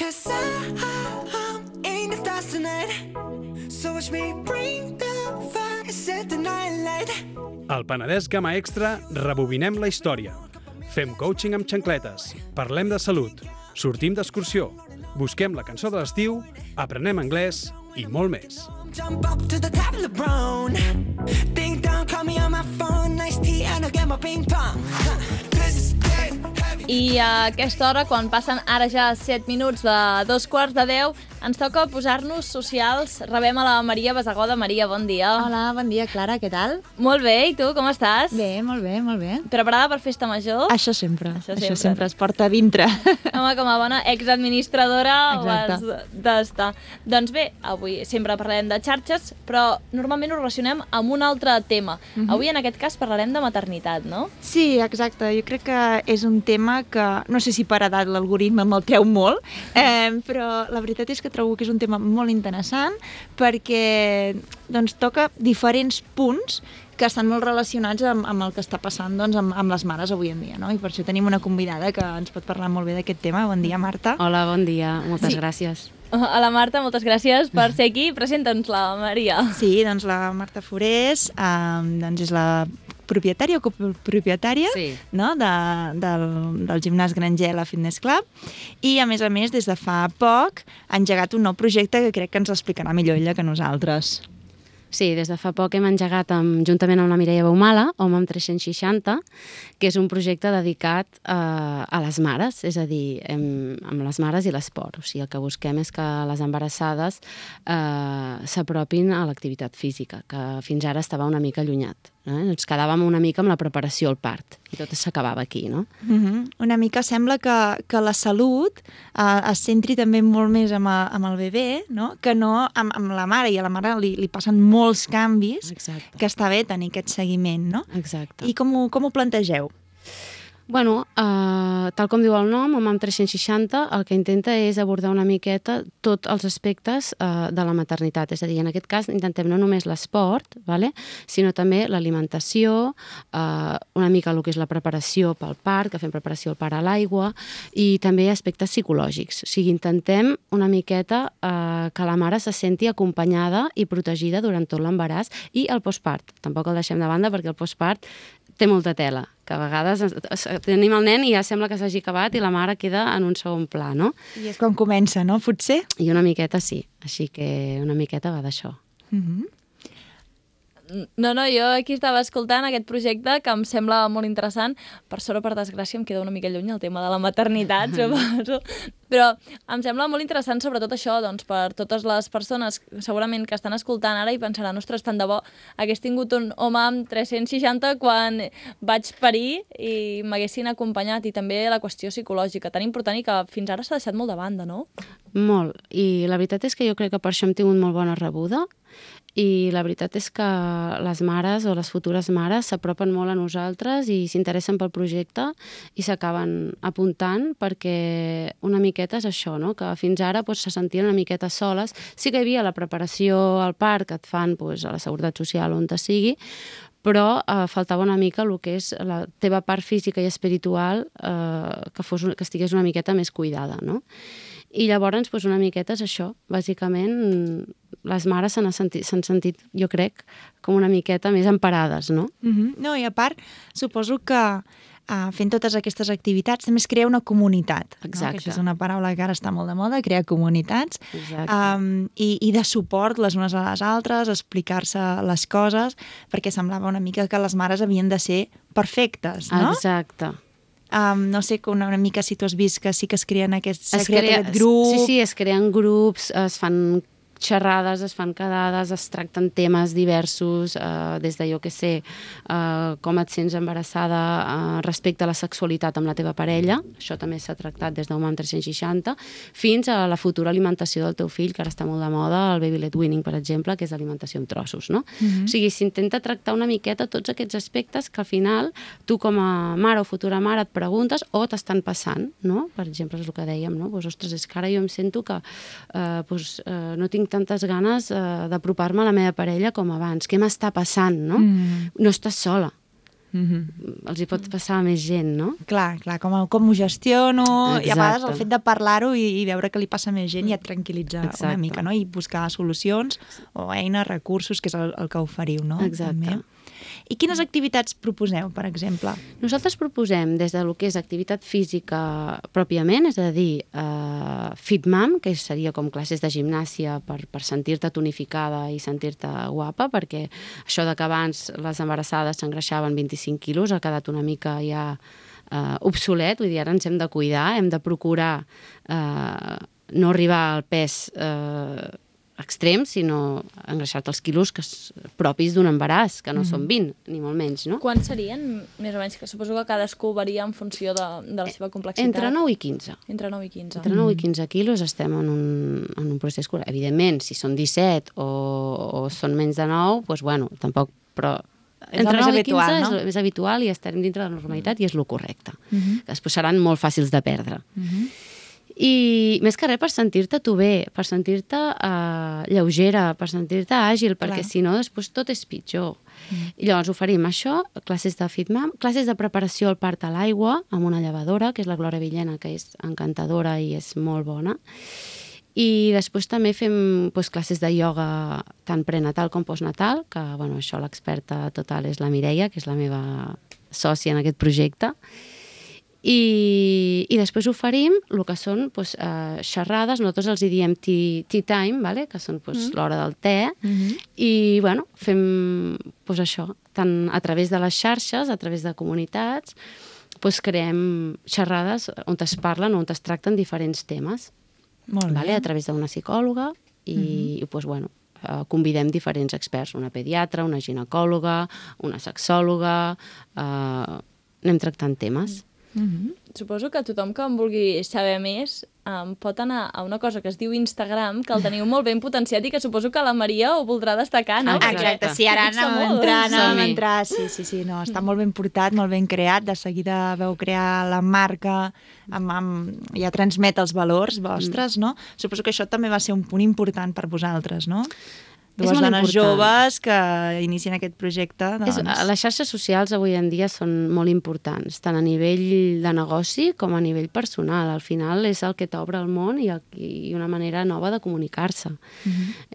Cause I'm in the stars tonight. So watch me bring the fire, set the night light. Al Penedès Gama Extra rebobinem la història. Fem coaching amb xancletes, parlem de salut, sortim d'excursió, busquem la cançó de l'estiu, aprenem anglès i molt més. Jump up to the top of the brown. Ding dong, call me on my phone. Nice tea, and I'll get my ping pong. Huh. I a aquesta hora, quan passen ara ja 7 minuts de dos quarts de 10, ens toca posar-nos socials. Rebem a la Maria Basagoda. Maria, bon dia. Hola, bon dia, Clara, què tal? Molt bé, i tu, com estàs? Bé, molt bé, molt bé. Preparada per festa major? Això sempre, Això això sempre. sempre, sempre es porta a dintre. Home, com a bona exadministradora ho has d'estar. Doncs bé, avui sempre parlarem de xarxes, però normalment ho relacionem amb un altre tema. Mhm. Avui, en aquest cas, parlarem de maternitat, no? Sí, exacte, jo crec que és un tema que, no sé si per edat l'algoritme me'l treu molt, eh, però la veritat és que trobo que és un tema molt interessant perquè doncs, toca diferents punts que estan molt relacionats amb, amb el que està passant doncs, amb, amb les mares avui en dia, no? I per això tenim una convidada que ens pot parlar molt bé d'aquest tema. Bon dia, Marta. Hola, bon dia. Moltes Sí. gràcies. A la Marta, moltes gràcies per ser aquí. Presenta'ns la Maria. Sí, doncs la Marta Forés eh, doncs és la propietària o copropietària Sí. no? de, del, del gimnàs Grangela Fitness Club i a més a més des de fa poc ha engegat un nou projecte que crec que ens explicarà millor ella que nosaltres. Sí, des de fa poc hem engegat amb, juntament amb la Mireia Baumala, Home amb 360, que és un projecte dedicat eh, a les mares, és a dir, hem, amb les mares i l'esport. O sigui, el que busquem és que les embarassades eh, s'apropin a l'activitat física, que fins ara estava una mica allunyat. Eh? Ens quedàvem una mica amb la preparació al part i tot s'acabava aquí, no? Uh -huh. Una mica sembla que, que la salut eh, es centri també molt més amb, a, amb el bebè, no? que no amb, amb la mare, i a la mare li, li passen molts canvis Exacte. que està bé tenir aquest seguiment, no? Exacte. I com ho, com ho plantegeu? Bueno, eh, tal com diu el nom, Home amb 360, el que intenta és abordar una miqueta tots els aspectes eh, de la maternitat. És a dir, en aquest cas intentem no només l'esport, vale? sinó també l'alimentació, eh, una mica el que és la preparació pel part, que fem preparació al part a l'aigua, i també aspectes psicològics. O sigui, intentem una miqueta eh, que la mare se senti acompanyada i protegida durant tot l'embaràs i el postpart. Tampoc el deixem de banda perquè el postpart té molta tela, que a vegades es- es- tenim el nen i ja sembla que s'hagi acabat i la mare queda en un segon pla, no? I és quan comença, no? Potser? I una miqueta sí, així que una miqueta va d'això. Uh -huh. No, no, jo aquí estava escoltant aquest projecte que em sembla molt interessant. Per sort o per desgràcia em queda una mica lluny el tema de la maternitat, suposo. Però em sembla molt interessant sobretot això, doncs, per totes les persones segurament que estan escoltant ara i pensaran, ostres, tant de bo hagués tingut un home amb 360 quan vaig parir i m'haguessin acompanyat. I també la qüestió psicològica, tan important i que fins ara s'ha deixat molt de banda, no? Molt. I la veritat és que jo crec que per això hem tingut molt bona rebuda i la veritat és que les mares o les futures mares s'apropen molt a nosaltres i s'interessen pel projecte i s'acaben apuntant perquè una miqueta és això, no? que fins ara doncs, se sentien una miqueta soles. Sí que hi havia la preparació al parc que et fan doncs, a la Seguretat Social on te sigui, però eh, faltava una mica el que és la teva part física i espiritual eh, que, fos, que estigués una miqueta més cuidada, no? I llavors, doncs, una miqueta és això. Bàsicament, les mares s'han sentit, sentit, jo crec, com una miqueta més emparades, no? Uh -huh. No, i a part, suposo que uh, fent totes aquestes activitats també es crea una comunitat. No? Exacte. Que això és una paraula que ara està molt de moda, crear comunitats. Exacte. Um, i, I de suport les unes a les altres, explicar-se les coses, perquè semblava una mica que les mares havien de ser perfectes, no? Exacte. Um, no sé, una, una mica si tu has vist que sí que es creen aquests, s'ha Es creat crea- aquest grup... Sí, sí, es creen grups, es fan xerrades, es fan quedades, es tracten temes diversos, eh, des de, jo que sé, eh, com et sents embarassada eh, respecte a la sexualitat amb la teva parella, això també s'ha tractat des d'Home 360, fins a la futura alimentació del teu fill, que ara està molt de moda, el baby led weaning, per exemple, que és alimentació en trossos, no? O sigui, s'intenta tractar una miqueta tots aquests aspectes que al final tu com a mare o futura mare et preguntes o t'estan passant, no? Per exemple, és el que dèiem, no? Pues, ostres, és que ara jo em sento que eh, pues, eh, no tinc tantes ganes eh, d'apropar-me a la meva parella com abans. Què m'està passant, no? Mm. No estàs sola. Mm -hmm. els hi pot passar a més gent, no? Clar, clar, com, com ho gestiono, Exacte. i a vegades el fet de parlar-ho i, i veure que li passa a més gent ja et tranquil·litza una Exacte. mica, no? I buscar solucions o eines, recursos, que és el, el que oferiu, no? Exacte. També. I quines activitats proposeu, per exemple? Nosaltres proposem des de lo que és activitat física pròpiament, és a dir, eh, FitMam, que seria com classes de gimnàsia per, per sentir-te tonificada i sentir-te guapa, perquè això de que abans les embarassades s'engreixaven 25 quilos ha quedat una mica ja eh, obsolet, vull dir, ara ens hem de cuidar, hem de procurar eh, no arribar al pes eh, extrem, sinó engreixar-te els quilos que propis d'un embaràs, que no són 20, ni molt menys, no? Quan serien, més o menys, que suposo que cadascú varia en funció de, de la seva complexitat? Entre 9 i 15. Entre 9 i 15. Entre 9 i 15 quilos estem en un, en un procés cura. Evidentment, si són 17 o, o són menys de 9, doncs bueno, tampoc, però És el més 9 i habitual, 15 no? és més habitual i estarem dintre de la normalitat i és el correcte. -huh. Que després seran molt fàcils de perdre. Uh -huh. I més que res per sentir-te tu bé, per sentir-te uh, lleugera, per sentir-te àgil, perquè Clar. si no després tot és pitjor. Mm. I llavors oferim això, classes de FitMam, classes de preparació al part a l'aigua amb una llevadora, que és la Glòria Villena, que és encantadora i és molt bona. I després també fem doncs, classes de ioga tant prenatal com postnatal, que bueno, això l'experta total és la Mireia, que és la meva sòcia en aquest projecte. I, i després oferim el que són doncs, eh, xerrades, nosaltres els hi diem tea, tea time, vale? que són doncs, mm. l'hora del te, Mm -hmm. i bueno, fem doncs, això, tant a través de les xarxes, a través de comunitats, doncs, creem xerrades on es parlen, on es tracten diferents temes Molt vale? bé. a través d'una psicòloga i, mm -hmm. i doncs, bueno, eh, convidem diferents experts, una pediatra, una ginecòloga, una sexòloga, eh, anem tractant temes. Mm -hmm. Suposo que tothom que en vulgui saber més um, pot anar a una cosa que es diu Instagram, que el teniu molt ben potenciat i que suposo que la Maria ho voldrà destacar, no? Perquè Exacte, sí, ara anàvem a entrar, anàvem a entrar, sí, sí, sí, no, està molt ben portat, molt ben creat, de seguida veu crear la marca, amb, amb, ja transmet els valors vostres, no? Suposo que això també va ser un punt important per vosaltres, no? Dues dones important. joves que inicien aquest projecte, doncs... És, les xarxes socials avui en dia són molt importants, tant a nivell de negoci com a nivell personal. Al final és el que t'obre el món i, el, i una manera nova de comunicar-se.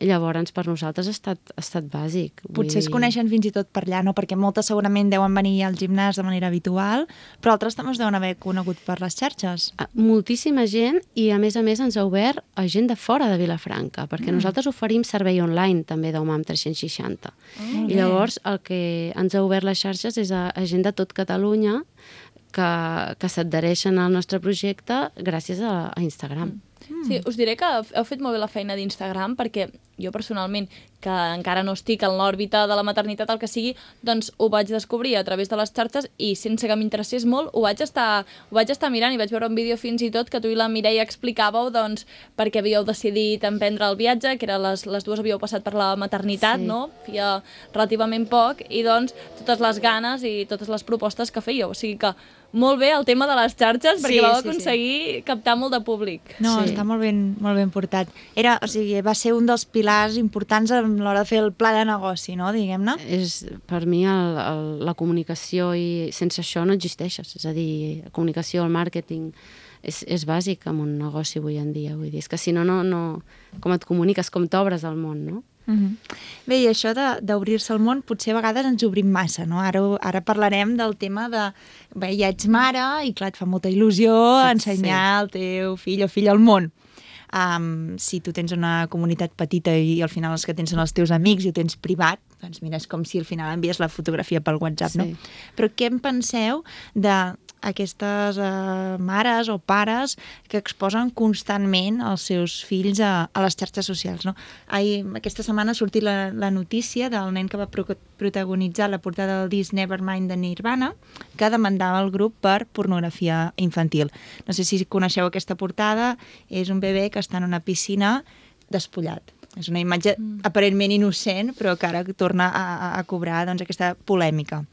Llavors, per nosaltres ha estat, ha estat bàsic. Potser es coneixen fins i tot per allà, no? perquè moltes segurament deuen venir al gimnàs de manera habitual, però altres també es deuen haver conegut per les xarxes. Moltíssima gent i a més a més ens ha obert a gent de fora de Vilafranca, perquè mm. nosaltres oferim servei online també d'UMAM 360. Molt I llavors el que ens ha obert les xarxes és a, a gent de tot Catalunya que, que s'adhereixen al nostre projecte gràcies a, a Instagram. Sí, us diré que heu fet molt bé la feina d'Instagram perquè jo personalment, que encara no estic en l'òrbita de la maternitat, el que sigui, doncs ho vaig descobrir a través de les xarxes i sense que m'interessés molt ho vaig, estar, ho vaig estar mirant i vaig veure un vídeo fins i tot que tu i la Mireia explicàveu doncs, perquè havíeu decidit emprendre el viatge, que era les, les dues havíeu passat per la maternitat, Sí. no? Feia relativament poc i doncs totes les ganes i totes les propostes que fèieu. O sigui que molt bé el tema de les xarxes perquè Sí, vau sí, sí. aconseguir captar molt de públic. No, Sí. sí. està molt ben, molt ben portat. Era, o sigui, va ser un dels pilars importants a l'hora de fer el pla de negoci, no?, diguem-ne. És, per mi el, el, la comunicació i sense això no existeixes. És a dir, la comunicació, el màrqueting és, és bàsic en un negoci avui en dia. Vull dir, és que si no, no, no com et comuniques, com t'obres al món, no? Uh -huh. Bé, i això de- d'obrir-se al món potser a vegades ens obrim massa, no? Ara, ara parlarem del tema de... Bé, ja ets mare i clar, et fa molta il·lusió Sí. ensenyar el teu fill o filla al món. Um, si tu tens una comunitat petita i al final els que tens són els teus amics i ho tens privat, doncs mira, és com si al final envies la fotografia pel WhatsApp, Sí. no? Però què en penseu d'aquestes uh, mares o pares que exposen constantment els seus fills a, a les xarxes socials, no? Ahir, aquesta setmana ha sortit la, la notícia del nen que va pro protagonitzar la portada del disc Nevermind de Nirvana, que demandava el grup per pornografia infantil. No sé si coneixeu aquesta portada, és un bebè que està en una piscina despullat. És una imatge mm. aparentment innocent, però que ara torna a, a, a cobrar doncs, aquesta polèmica.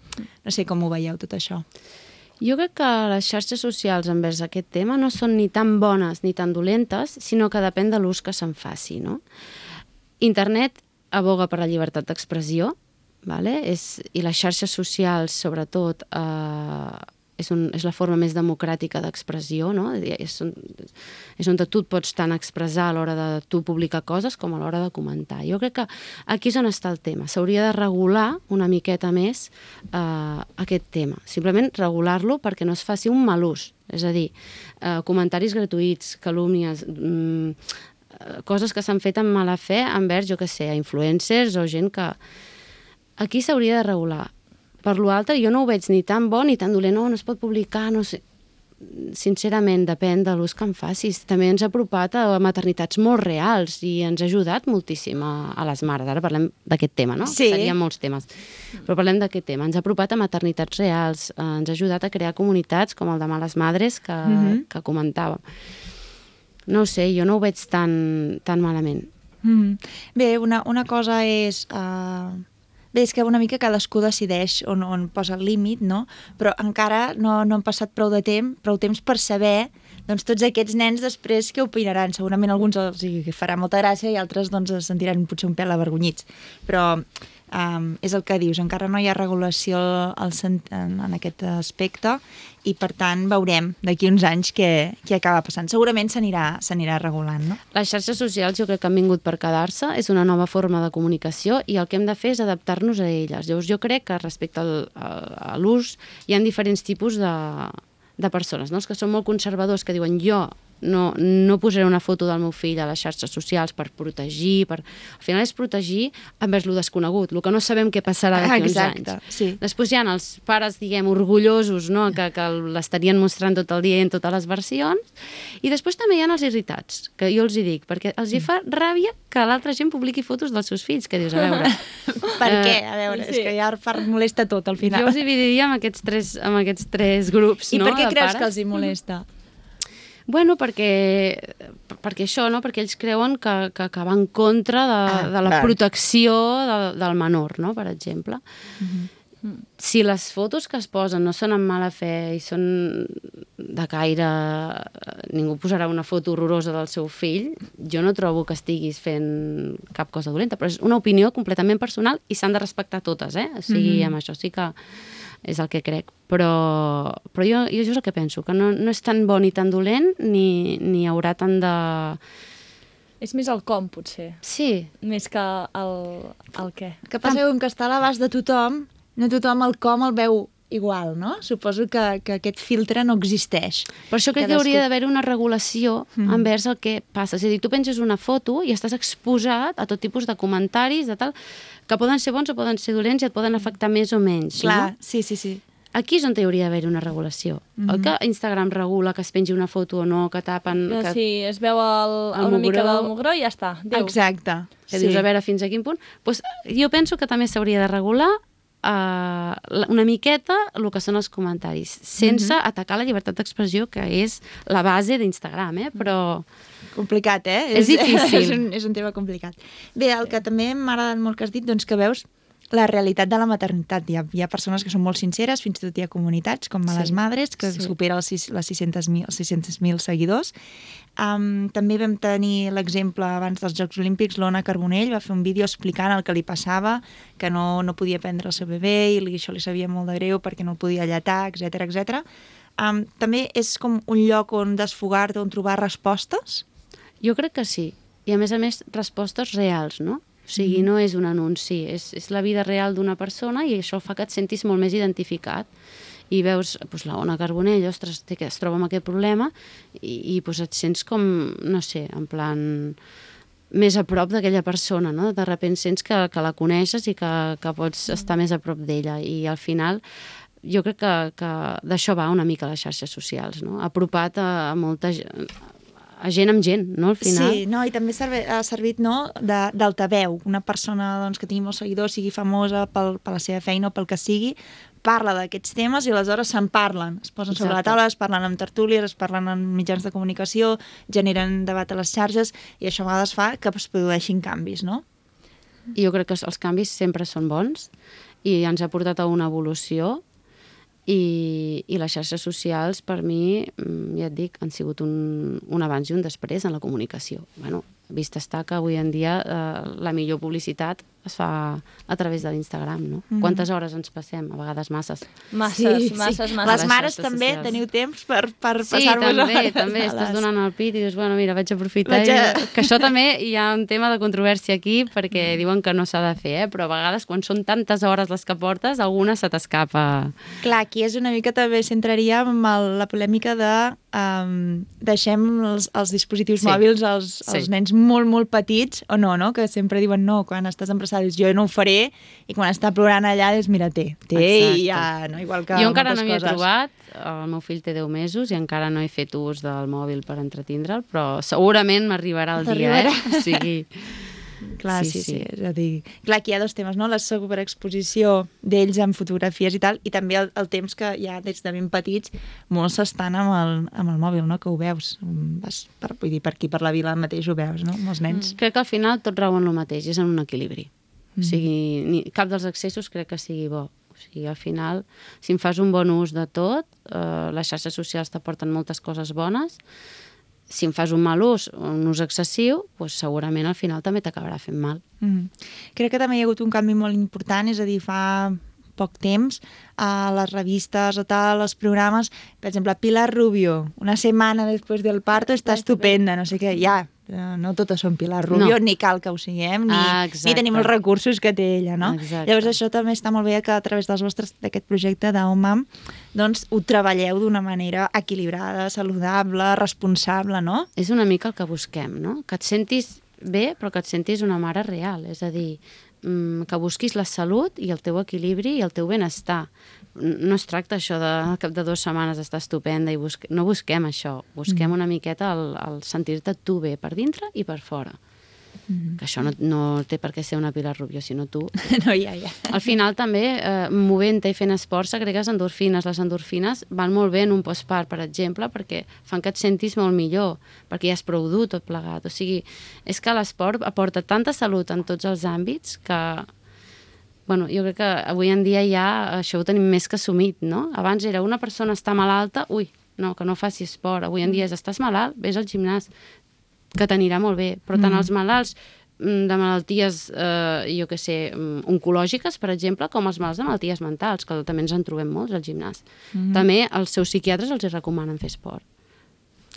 No sé com ho veieu, tot això. Jo crec que les xarxes socials envers aquest tema no són ni tan bones ni tan dolentes, sinó que depèn de l'ús que se'n faci, no? Internet aboga per la llibertat d'expressió vale? és, i les xarxes socials, sobretot, eh, és, un, és la forma més democràtica d'expressió, no? És, on, és on tu et pots tant expressar a l'hora de tu publicar coses com a l'hora de comentar. Jo crec que aquí és on està el tema. S'hauria de regular una miqueta més eh, aquest tema. Simplement regular-lo perquè no es faci un mal ús. És a dir, eh, comentaris gratuïts, calúmnies, mm, coses que s'han fet amb mala fe envers, jo que sé, a influencers o gent que... Aquí s'hauria de regular. Per l'altre, jo no ho veig ni tan bo ni tan dolent, no, no es pot publicar, no sé... Sincerament, depèn de l'ús que en facis. També ens ha apropat a maternitats molt reals i ens ha ajudat moltíssim a, a les mares. Ara parlem d'aquest tema, no? Sí. Serien molts temes. Però parlem d'aquest tema. Ens ha apropat a maternitats reals, eh, ens ha ajudat a crear comunitats com el de Males Madres que, mm -hmm. que comentàvem. No ho sé, jo no ho veig tan, tan malament. Mm. Bé, una, una cosa és... Uh... Bé, és que una mica cadascú decideix on, on posa el límit, no? Però encara no, no han passat prou de temps, prou temps per saber doncs, tots aquests nens després què opinaran. Segurament alguns els hi farà molta gràcia i altres doncs, es sentiran potser un pèl avergonyits. Però um, és el que dius, encara no hi ha regulació al, en, en aquest aspecte i per tant veurem d'aquí uns anys què, què acaba passant. Segurament s'anirà regulant, no? Les xarxes socials jo crec que han vingut per quedar-se, és una nova forma de comunicació i el que hem de fer és adaptar-nos a elles. Llavors jo crec que respecte al, a, a l'ús hi ha diferents tipus de, de persones, no? els que són molt conservadors, que diuen jo no, no posaré una foto del meu fill a les xarxes socials per protegir, per... al final és protegir envers lo desconegut, el que no sabem què passarà d'aquí uns anys. Sí. Després hi ha els pares, diguem, orgullosos, no? que, que l'estarien mostrant tot el dia en totes les versions, i després també hi ha els irritats, que jo els hi dic, perquè els hi fa ràbia que l'altra gent publiqui fotos dels seus fills, que dius, a veure... per uh, què? A veure, sí. és que ja fa, molesta tot al final. Jo els dividiria amb aquests tres, amb aquests tres grups, I no? per què creus pares. que els hi molesta? Bueno, perquè, perquè això, no? perquè ells creuen que, que, que va en contra de, ah, de la clar. protecció de, del menor, no? per exemple. Uh -huh. Si les fotos que es posen no són amb mala fe i són de caire... Ningú posarà una foto horrorosa del seu fill, jo no trobo que estiguis fent cap cosa dolenta, però és una opinió completament personal i s'han de respectar totes, eh? O sigui, uh -huh. amb això sí que és el que crec. Però, però jo, jo és el que penso, que no, no és tan bo ni tan dolent, ni, ni hi haurà tant de... És més el com, potser. Sí. Més que el, el què. Que passa que, que està a l'abast de tothom, no tothom el com el veu igual, no? Suposo que, que aquest filtre no existeix. Per això crec Cadascú... que hauria d'haver una regulació mm. envers el que passa. És a dir, tu penges una foto i estàs exposat a tot tipus de comentaris, de tal, que poden ser bons o poden ser dolents i et poden afectar més o menys. Clar, no? sí, sí, sí. Aquí és on hi hauria d'haver una regulació. Mm -hmm. El que Instagram regula que es pengi una foto o no, que tapen... No, que... Sí, es veu el, el una mugró... mica del mugró i ja està. Adéu. Exacte. Que sí. dius, a veure fins a quin punt... Pues, jo penso que també s'hauria de regular uh, una miqueta el que són els comentaris, sense mm -hmm. atacar la llibertat d'expressió, que és la base d'Instagram, eh? però... Complicat, eh? És, és difícil. és, un, és un tema complicat. Bé, el que també m'ha agradat molt que has dit, doncs que veus la realitat de la maternitat. Hi ha, hi ha persones que són molt sinceres, fins i tot hi ha comunitats, com a sí. les madres, que sí. supera els, les 600.000 600 seguidors. Um, també vam tenir l'exemple abans dels Jocs Olímpics, l'Ona Carbonell va fer un vídeo explicant el que li passava, que no, no podia prendre el seu bebè i li, això li sabia molt de greu perquè no el podia allatar, etc etc. Um, també és com un lloc on desfogar-te, on trobar respostes? Jo crec que sí. I a més a més, respostes reals, no? O sigui, mm. no és un anunci, és, és la vida real d'una persona i això fa que et sentis molt més identificat i veus doncs, la Ona Carbonell, ostres, té que es troba amb aquest problema i, i doncs, et sents com, no sé, en plan més a prop d'aquella persona, no? De repent sents que, que la coneixes i que, que pots estar més a prop d'ella i al final jo crec que, que d'això va una mica les xarxes socials, no? Apropat a, a molta gent, gent amb gent, no, al final. Sí, no, i també serve, ha servit no, d'altaveu. Una persona doncs, que tingui molts seguidors, sigui famosa pel, per la seva feina o pel que sigui, parla d'aquests temes i aleshores se'n parlen. Es posen Exacte. sobre la taula, es parlen amb tertúlies, es parlen en mitjans de comunicació, generen debat a les xarxes i això a vegades fa que es produeixin canvis, no? Jo crec que els canvis sempre són bons i ens ha portat a una evolució i, i les xarxes socials per mi, mm, ja et dic, han sigut un, un abans i un després en la comunicació. Bueno, vist està que avui en dia eh, la millor publicitat es fa a través de l'Instagram, no? Mhm. Quantes hores ens passem? A vegades masses. Masses, masses, masses. Les les mares també socials. teniu temps per, per Sí, passar-vos també, hores també. a Estàs donant el pit i dius, bueno, mira, vaig aprofitar. Vaig a- I... Que això també hi ha un tema de controvèrsia aquí, perquè diuen que no s'ha de fer, eh? però a vegades quan són tantes hores les que portes, alguna se t'escapa. Clar, aquí és una mica també centraria amb el, la polèmica de um, deixem els, els dispositius Sí. mòbils als, Sí. als nens molt, molt petits, o no, no? Que sempre diuen no, quan estàs embarassada dius jo no ho faré, i quan està plorant allà dius mira, té, té, Exacte. i ja, no? Igual que jo encara no m'hi he trobat, el meu fill té 10 mesos i encara no he fet ús del mòbil per entretindre'l, però segurament m'arribarà el dia, eh? O sigui, Clar, Sí, sí, sí, sí. És a dir, clar, aquí hi ha dos temes, no? La sobreexposició d'ells en fotografies i tal, i també el, el temps que ja des de ben petits molts s'estan amb, el, amb el mòbil, no? Que ho veus. Vas per, vull dir, per aquí, per la vila mateix ho veus, no? Els nens. crec que al final tot rau en el mateix, és en un equilibri. O sigui, ni, cap dels accessos crec que sigui bo. O sigui, al final, si en fas un bon ús de tot, eh, les xarxes socials t'aporten moltes coses bones, si en fas un mal ús, un ús excessiu, doncs segurament al final també t'acabarà fent mal. Mm. Crec que també hi ha hagut un canvi molt important, és a dir, fa poc temps, a les revistes o tal, els programes, per exemple, Pilar Rubio, una setmana després del parto està estupenda, no sé què, ja, no totes són Pilar Rubio, No. ni cal que ho siguem, ni, Ah, ni tenim els recursos que té ella, no? Exacte. Llavors això també està molt bé que a través dels vostres d'aquest projecte d'OMAM doncs ho treballeu d'una manera equilibrada, saludable, responsable, no? És una mica el que busquem, no? Que et sentis bé, però que et sentis una mare real. És a dir, mm, que busquis la salut i el teu equilibri i el teu benestar. No es tracta això de al cap de dues setmanes estar estupenda i busque... no busquem això. Busquem una miqueta el, el sentir-te tu bé per dintre i per fora. Mm. Que això no, no té per què ser una Pilar Rubio, sinó tu. no, ja, ja. Al final també, eh, movent-te i fent esport, segregues endorfines. Les endorfines van molt bé en un postpart, per exemple, perquè fan que et sentis molt millor, perquè ja has prou dur tot plegat. O sigui, és que l'esport aporta tanta salut en tots els àmbits que bueno, jo crec que avui en dia ja això ho tenim més que assumit, no? Abans era una persona està malalta, ui, no, que no faci esport. Avui en dia és estàs malalt, vés al gimnàs, que t'anirà molt bé. Però tant els malalts mm, de malalties, eh, jo que sé, mm, oncològiques, per exemple, com els malalts de malalties mentals, que també ens en trobem molts al gimnàs. També els seus psiquiatres els recomanen fer esport.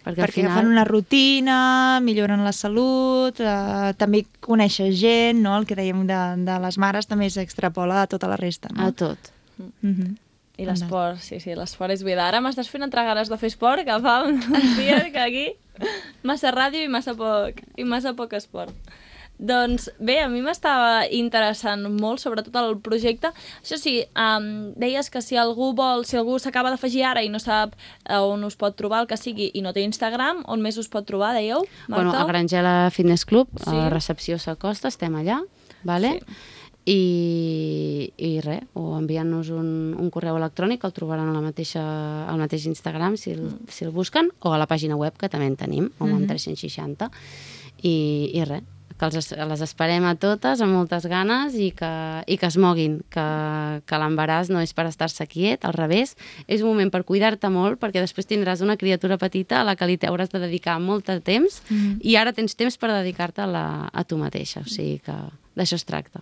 Perquè, perquè fan una rutina, milloren la salut, eh, també coneixes gent, no? el que dèiem de, de les mares també s'extrapola a tota la resta. No? A tot. Mm -hmm. I l'esport, sí, sí, l'esport és vida. Ara m'estàs fent entrar ganes de fer esport, que fa uns dies que aquí massa ràdio i massa poc, i massa poc esport. Doncs bé, a mi m'estava interessant molt, sobretot el projecte. Això sí, um, deies que si algú vol, si algú s'acaba d'afegir ara i no sap eh, on us pot trobar, el que sigui, i no té Instagram, on més us pot trobar, dèieu, Marta? Bueno, a Grangela Fitness Club, Sí. a la recepció s'acosta, estem allà, vale? I, i res, o enviant-nos un, un correu electrònic, el trobaran a la mateixa, al mateix Instagram si el, Mm. si el busquen, o a la pàgina web, que també en tenim, o Mm-hmm. amb 360, i, i res, que els, es- les esperem a totes amb moltes ganes i que, i que es moguin, que, que l'embaràs no és per estar-se quiet, al revés, és un moment per cuidar-te molt perquè després tindràs una criatura petita a la que li t'hauràs de dedicar molt de temps Mm-hmm. i ara tens temps per dedicar-te a, la, a tu mateixa, o sigui que d'això es tracta.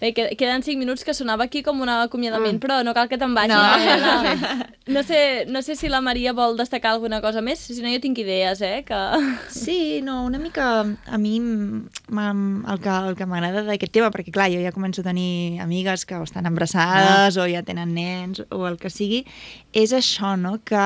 Bé, que- queden 5 minuts que sonava aquí com un acomiadament, Mm. però no cal que te'n vagis. No. Marcela. No, sé, no sé si la Maria vol destacar alguna cosa més, si no jo tinc idees, eh? Que... Sí, no, una mica a mi el que, el que m'agrada d'aquest tema, perquè clar, jo ja començo a tenir amigues que o estan embarassades o ja tenen nens o el que sigui, és això, no? que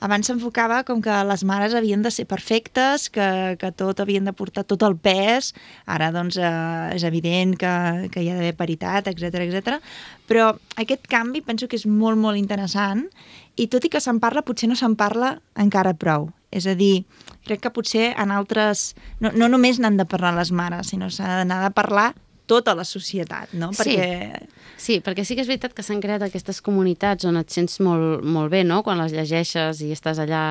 abans s'enfocava com que les mares havien de ser perfectes, que, que tot havien de portar tot el pes, ara doncs eh, és evident que, que hi ha d'haver paritat, etc etc. però aquest canvi penso que és molt, molt interessant i tot i que se'n parla, potser no se'n parla encara prou. És a dir, crec que potser en altres... No, no només n'han de parlar les mares, sinó s'ha d'anar de parlar tota la societat, no? Sí. Perquè... Sí, perquè sí que és veritat que s'han creat aquestes comunitats on et sents molt, molt bé, no?, quan les llegeixes i estàs allà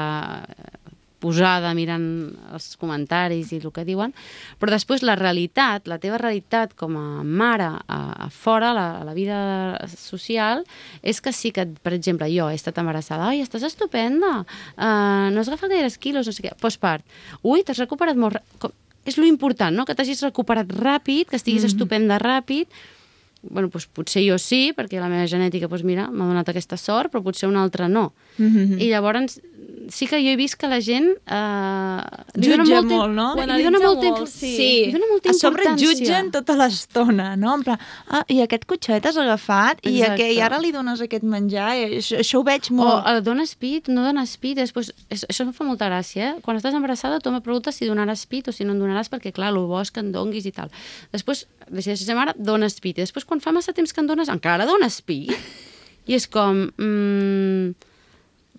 posada mirant els comentaris i el que diuen, però després la realitat, la teva realitat com a mare a, a fora, la, a la vida social, és que sí que, per exemple, jo he estat embarassada, ai, estàs estupenda, uh, no has agafat gaires quilos, no sé què, postpart, ui, t'has recuperat molt... Com... És lo important, no?, que t'hagis recuperat ràpid, que estiguis mm -hmm. estupenda ràpid, bueno, doncs potser jo sí, perquè la meva genètica, doncs mira, m'ha donat aquesta sort, però potser una altra no. Mm -hmm. I llavors sí que jo he vist que la gent... Eh, li Jutja dona molta- molt, no? Li dona molta, molt, imp- sí. Li dona molta a sobre jutgen tota l'estona, no? En plan, ah, i aquest cotxet has agafat, i, Exacte. aqu i ara li dones aquest menjar, i això, això ho veig O molt. eh, dones pit, no dones pit, després, és, això em fa molta gràcia, eh? Quan estàs embarassada, tu me preguntes si donaràs pit o si no en donaràs, perquè clar, el bo és que en donguis i tal. Després, decideixes ser mare, dones pit. I després, quan fa massa temps que en dones, encara dones pit. I és com... Mm,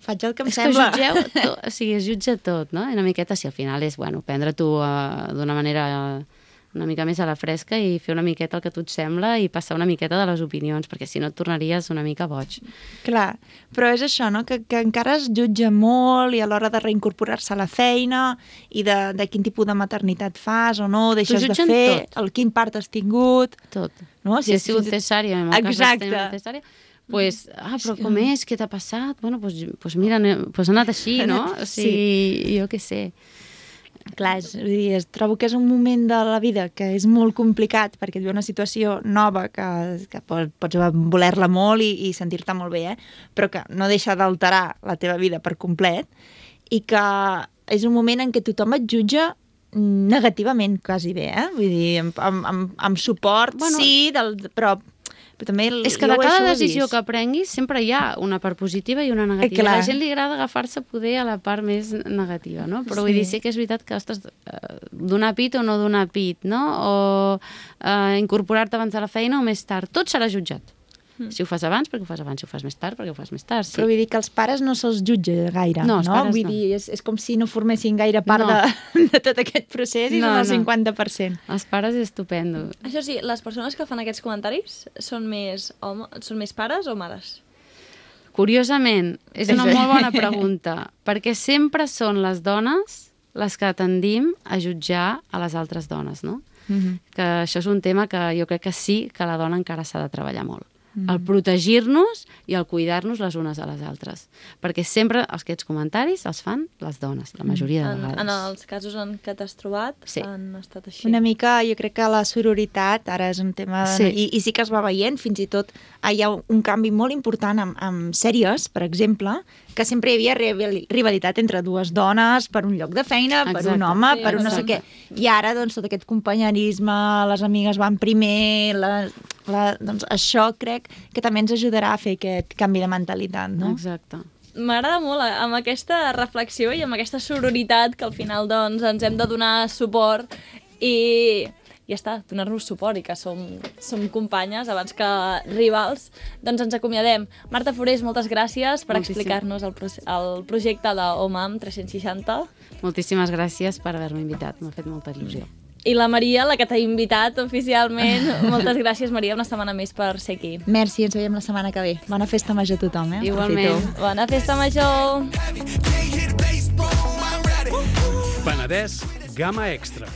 Faig el que em és que sembla. jutgeu, tot, o sigui, es jutja tot, no? Una miqueta, si al final és, bueno, prendre-t'ho uh, d'una manera una mica més a la fresca i fer una miqueta el que tu et sembla i passar una miqueta de les opinions, perquè si no et tornaries una mica boig. Clar, però és això, no? que, que encara es jutja molt i a l'hora de reincorporar-se a la feina i de, de quin tipus de maternitat fas o no, deixes de fer, tot. el quin part has tingut... Tot. No? Si ha sigut cesària, en el cas Exacte. una cesària, pues, ah, però com és? Què t'ha passat? Bueno, pues, pues mira, pues ha anat així, no? O sigui, sí. jo què sé. Clar, és, vull dir, es, trobo que és un moment de la vida que és molt complicat perquè et ve una situació nova que, que pot, pots voler-la molt i, i sentir-te molt bé, eh? però que no deixa d'alterar la teva vida per complet i que és un moment en què tothom et jutja negativament, quasi bé, eh? Vull dir, amb, amb, amb, amb suport, bueno, sí, del, però, però també... el- És que de cada decisió que prenguis sempre hi ha una part positiva i una negativa. clar. A la gent li agrada agafar-se poder a la part més negativa, no? Però vull Sí. dir, sí que és veritat que, ostres, eh, donar pit o no donar pit, no? O eh, incorporar-te abans de la feina o més tard. Tot serà jutjat. Si ho fas abans, perquè ho fas abans. Si ho fas més tard, perquè ho fas més tard. Sí. Però vull dir que els pares no se'ls jutja gaire, No, no? els pares vull no. dir, és, és com si no formessin gaire part No. de, de tot aquest procés i No, són el no. 50%. Els pares és estupendo. Això sí, les persones que fan aquests comentaris són més, home, són més pares o mares? Curiosament, és una molt bona pregunta, perquè sempre són les dones les que tendim a jutjar a les altres dones, no? Mm -hmm. Que això és un tema que jo crec que sí que la dona encara s'ha de treballar molt. El protegir-nos i el cuidar-nos les unes a les altres. Perquè sempre aquests comentaris els fan les dones, la majoria de En, vegades. en els casos en què t'has trobat Sí. han estat així. Una mica, jo crec que la sororitat ara és un tema... Sí. I, I sí que es va veient, fins i tot hi ha un canvi molt important amb, amb sèries, per exemple, que sempre hi havia rivali- rivalitat entre dues dones per un lloc de feina, per Exacte. un home, Sí, per un no sé què. I ara, doncs, tot aquest companyerisme, les amigues van primer, la, la, doncs això crec que també ens ajudarà a fer aquest canvi de mentalitat, no? Exacte. M'agrada molt eh, amb aquesta reflexió i amb aquesta sororitat que al final doncs, ens hem de donar suport i ja està, donar-nos suport i que som, som companyes abans que rivals, doncs ens acomiadem. Marta Forés, moltes gràcies per explicar-nos el, pro el projecte d'OMAM 360 Moltíssimes gràcies per haver-me invitat, m'ha fet molta il·lusió. I la Maria, la que t'ha invitat oficialment. moltes gràcies, Maria, una setmana més per ser aquí. Merci, ens veiem la setmana que ve. Bona festa major a tothom, eh? Igualment. Bona festa major! Penedès Gamma Extra.